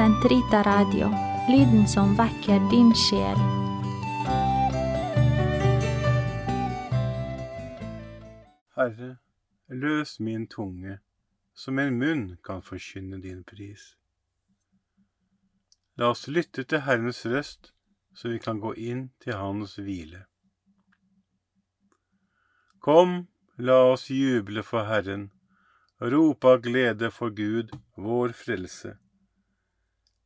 Sentrita Radio, lyden som vekker din sjel. Herre, løs min tunge, som en munn kan forkynne din pris. La oss lytte til Herrens røst, så vi kan gå inn til Hans hvile. Kom, la oss juble for Herren, rope av glede for Gud, vår frelse.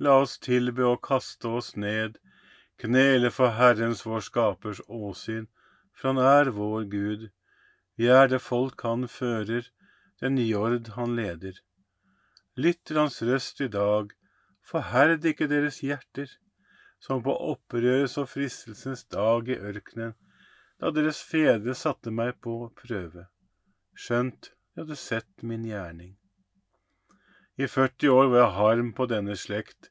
la oss tilbe og kaste oss ned, knele for Herrens vår Skapers åsyn, for han er vår Gud, vi er det folk han fører, den jord han leder. Lytt til hans røst i dag, forherd ikke deres hjerter, som på opprørets og fristelsens dag i ørkenen, da deres fedre satte meg på prøve, skjønt de hadde sett min gjerning. I 40 år var jeg harm på denne slekt,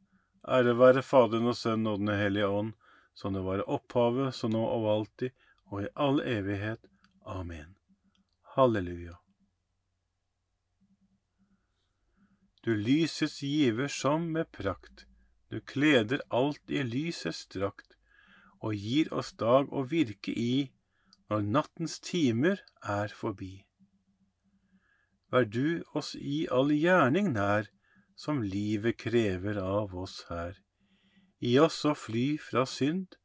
Ære være Faderen og Sønnen og Den hellige ånd, som det var i opphavet, så nå og alltid og i all evighet. Amen. Halleluja. Du lysets giver som med prakt, du kleder alt i lysets drakt, og gir oss dag å virke i når nattens timer er forbi. Vær du oss i all gjerning nær, som livet krever av oss her. Gi oss å fly fra synd,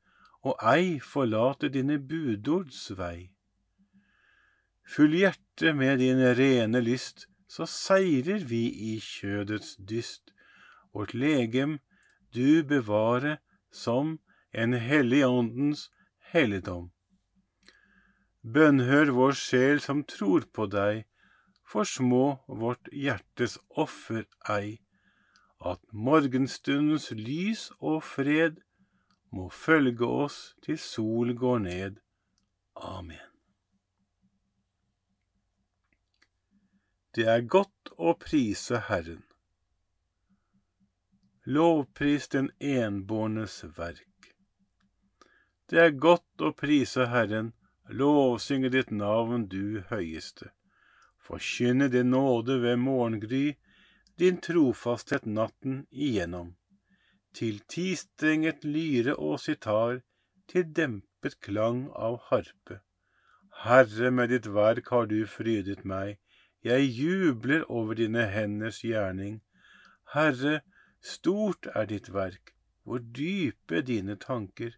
og ei forlate dine budords vei. Full hjerte med din rene lyst, så seirer vi i kjødets dyst. Vårt legem du bevare som en hellig åndens helligdom. Bønnhør vår sjel som tror på deg, for små vårt hjertes offer ei, at morgenstundens lys og fred må følge oss til sol går ned. Amen. Det er godt å prise Herren. Lovpris den enbårnes verk. Det er godt å prise Herren, lovsynge ditt navn, du høyeste. Forkynne din nåde ved morgengry, din trofasthet natten igjennom. Til tistrenget lyre og sitar, til dempet klang av harpe. Herre, med ditt verk har du frydet meg, jeg jubler over dine henders gjerning. Herre, stort er ditt verk, hvor dype dine tanker.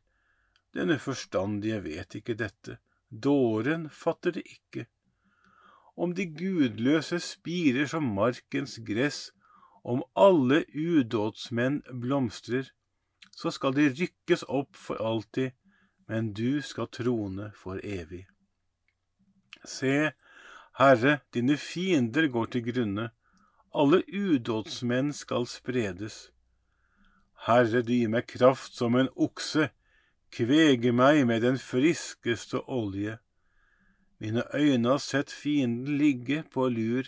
Denne forstandige vet ikke dette, dåren fatter det ikke. Om de gudløse spirer som markens gress, om alle udådsmenn blomstrer, så skal de rykkes opp for alltid, men du skal trone for evig. Se, Herre, dine fiender går til grunne, alle udådsmenn skal spredes. Herre, du gir meg kraft som en okse, kvege meg med den friskeste olje. Mine øyne har sett fienden ligge på lur,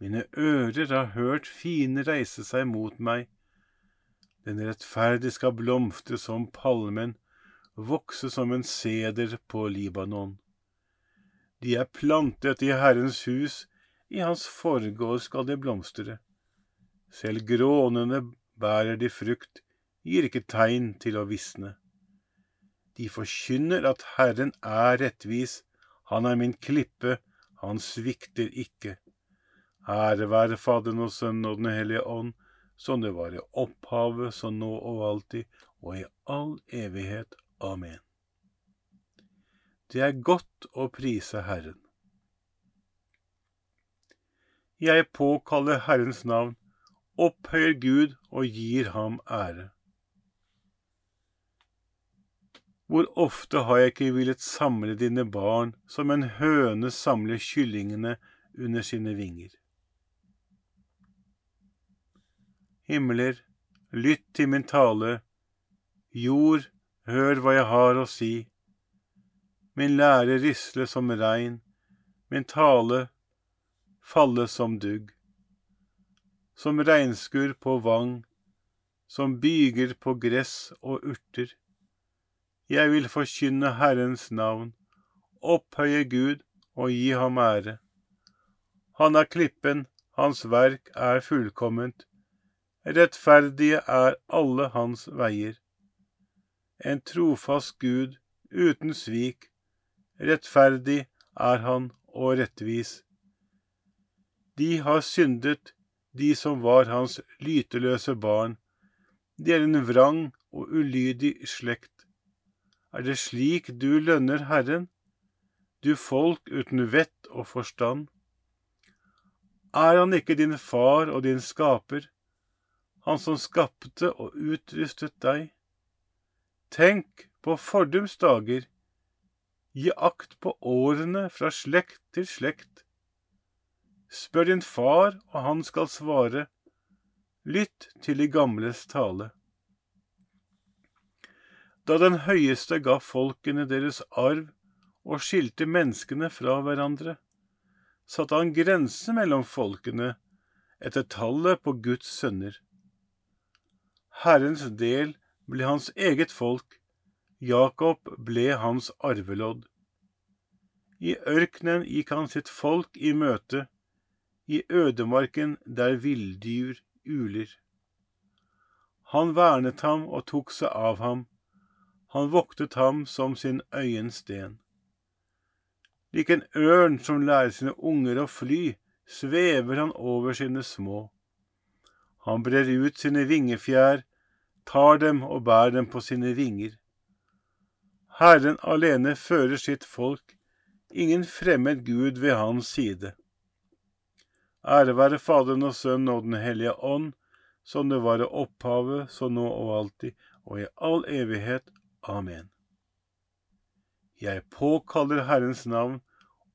mine ører har hørt fienden reise seg mot meg. Den rettferdige skal blomstre som palmen, vokse som en seder på Libanon. De er plantet i Herrens hus, i hans forgård skal de blomstre. Selv grånene bærer de frukt, gir ikke tegn til å visne. De forkynner at Herren er rettvis, han er min klippe, han svikter ikke. Ære være Faderen og Sønnen og Den hellige ånd, som det var i opphavet, så nå og alltid, og i all evighet. Amen. Det er godt å prise Herren. Jeg påkaller Herrens navn, opphøyer Gud og gir ham ære. Hvor ofte har jeg ikke villet samle dine barn som en høne samler kyllingene under sine vinger. Himler, lytt til min tale, jord, hør hva jeg har å si. Min lære risle som regn, min tale falle som dugg. Som regnskur på vang, som byger på gress og urter. Jeg vil forkynne Herrens navn, opphøye Gud og gi ham ære. Han er klippen, hans verk er fullkomment, rettferdige er alle hans veier. En trofast Gud uten svik, rettferdig er han og rettvis. De har syndet, de som var hans lyteløse barn. De er en vrang og ulydig slekt. Er det slik du lønner Herren, du folk uten vett og forstand? Er han ikke din far og din skaper, han som skapte og utrustet deg? Tenk på fordums dager, gi akt på årene fra slekt til slekt. Spør din far, og han skal svare. Lytt til de gamles tale. Da den høyeste ga folkene deres arv og skilte menneskene fra hverandre, satte han grense mellom folkene etter tallet på Guds sønner. Herrens del ble hans eget folk, Jakob ble hans arvelodd. I ørkenen gikk han sitt folk i møte, i ødemarken der villdyr uler. Han vernet ham og tok seg av ham, han voktet ham som sin øyensten. Lik en ørn som lærer sine unger å fly, svever han over sine små. Han brer ut sine vingefjær, tar dem og bærer dem på sine vinger. Herren alene fører sitt folk, ingen fremmed gud ved hans side. Ære være Faderen og Sønnen og Den hellige ånd, som det var i opphavet, så nå og alltid, og i all evighet. Amen. Jeg påkaller Herrens navn,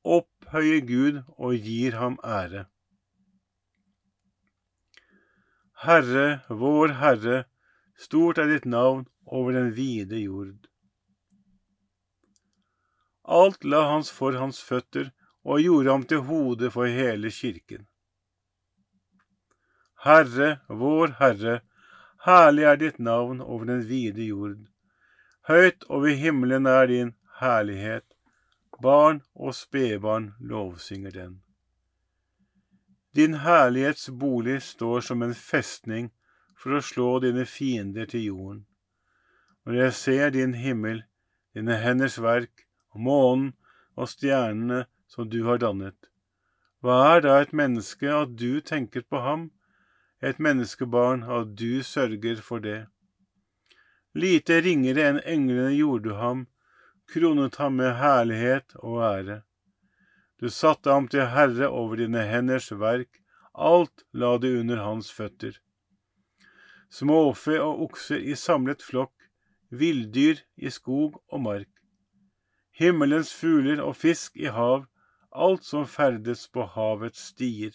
opphøyer Gud og gir ham ære. Herre, vår Herre, stort er ditt navn over den vide jord. Alt la hans for hans føtter og gjorde ham til hode for hele kirken. Herre, vår Herre, herlig er ditt navn over den vide jord. Høyt over himmelen er din herlighet. Barn og spedbarn lovsynger den. Din herlighets bolig står som en festning for å slå dine fiender til jorden. Når jeg ser din himmel, dine henders verk, månen og stjernene som du har dannet, hva er da et menneske at du tenker på ham, et menneskebarn, at du sørger for det. Lite ringere enn englene gjorde du ham, kronet ham med herlighet og ære. Du satte ham til herre over dine henders verk, alt la du under hans føtter. Småfe og okser i samlet flokk, villdyr i skog og mark. Himmelens fugler og fisk i hav, alt som ferdes på havets stier.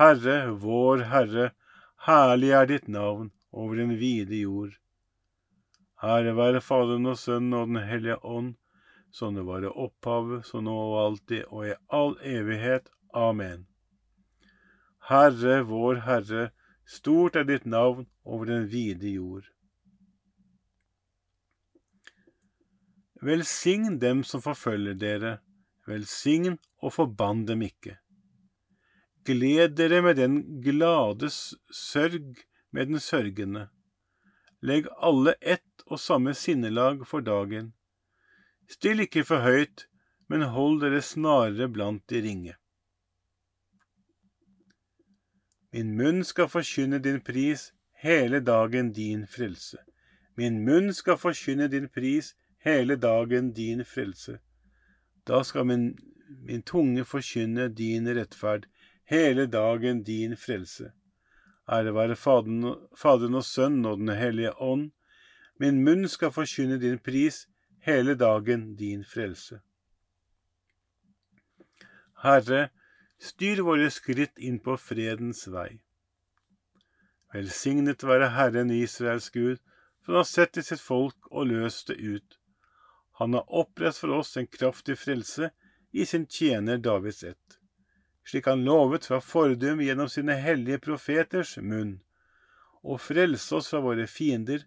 Herre, vår Herre, herlig er ditt navn over den vide jord. Ære være Faderen og Sønnen og Den hellige ånd, som det var i opphavet, så nå og alltid og i all evighet. Amen. Herre, vår Herre, stort er ditt navn over den vide jord. Velsign dem som forfølger dere, velsign og forbann dem ikke. Gled dere med den glade sørg med den sørgende. Legg alle ett og samme sinnelag for dagen. Still ikke for høyt, men hold dere snarere blant de ringe. Min munn skal forkynne din pris hele dagen din frelse. Min munn skal forkynne din pris hele dagen din frelse. Da skal min, min tunge forkynne din rettferd, hele dagen din frelse. Ære være Faderen, og Sønnen og Den hellige ånd. Min munn skal forkynne din pris, hele dagen din frelse. Herre, styr våre skritt inn på fredens vei. Velsignet være Herren Israels Gud, for han har sett til sitt folk og løst det ut. Han har opprett for oss en kraftig frelse i sin tjener Davids ett, slik han lovet fra fordum gjennom sine hellige profeters munn, og frelse oss fra våre fiender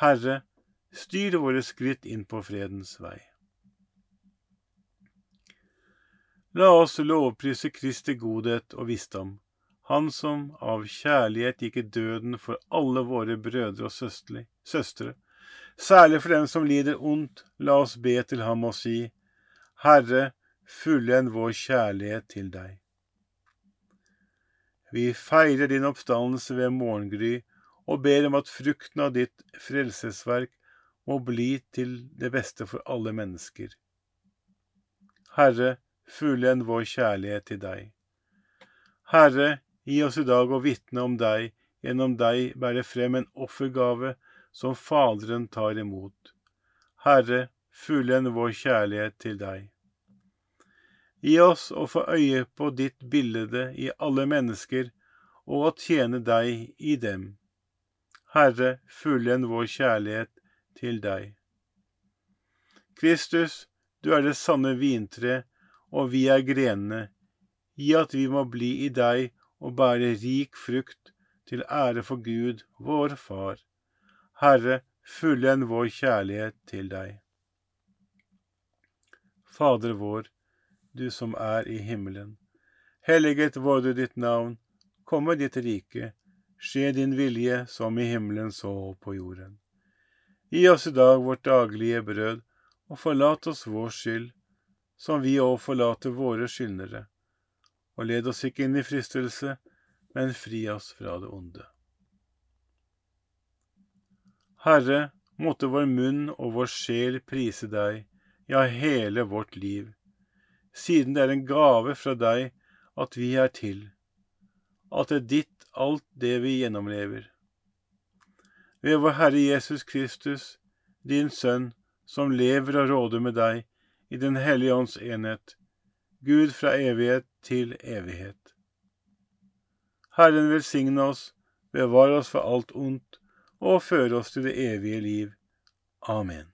Herre, styr våre skritt inn på fredens vei. La oss lovprise Kristi godhet og visdom han som av kjærlighet gikk i døden for alle våre brødre og søstre, særlig for dem som lider ondt, la oss be til ham og si, Herre, fullend vår kjærlighet til deg. Vi feirer din oppstandelse ved morgengry og ber om at frukten av ditt frelsesverk må bli til det beste for alle mennesker. Herre, fullend vår kjærlighet til deg. Herre, Gi oss i dag å vitne om deg, gjennom deg bære frem en offergave som Faderen tar imot. Herre, fullend vår kjærlighet til deg. Gi oss å få øye på ditt bilde i alle mennesker, og å tjene deg i dem. Herre, fullend vår kjærlighet til deg. Kristus, du er det sanne vintre, og vi er grenene. Gi at vi må bli i deg og bære rik frukt til ære for Gud, vår Far. Herre, fullend vår kjærlighet til deg. Fader vår, du som er i himmelen. Helliget vorde ditt navn, komme ditt rike, skje din vilje som i himmelen så på jorden. Gi oss i dag vårt daglige brød, og forlat oss vår skyld, som vi òg forlater våre skyldnere og led oss ikke inn i fristelse, men fri oss fra det onde. Herre, måtte vår munn og vår sjel prise deg, ja, hele vårt liv, siden det er en gave fra deg at vi er til, at det er ditt alt det vi gjennomlever. Ved vår Herre Jesus Kristus, din Sønn, som lever og råder med deg i Den hellige ånds enhet, Gud fra evighet til evighet. Herren velsigne oss, bevare oss for alt ondt og føre oss til det evige liv. Amen.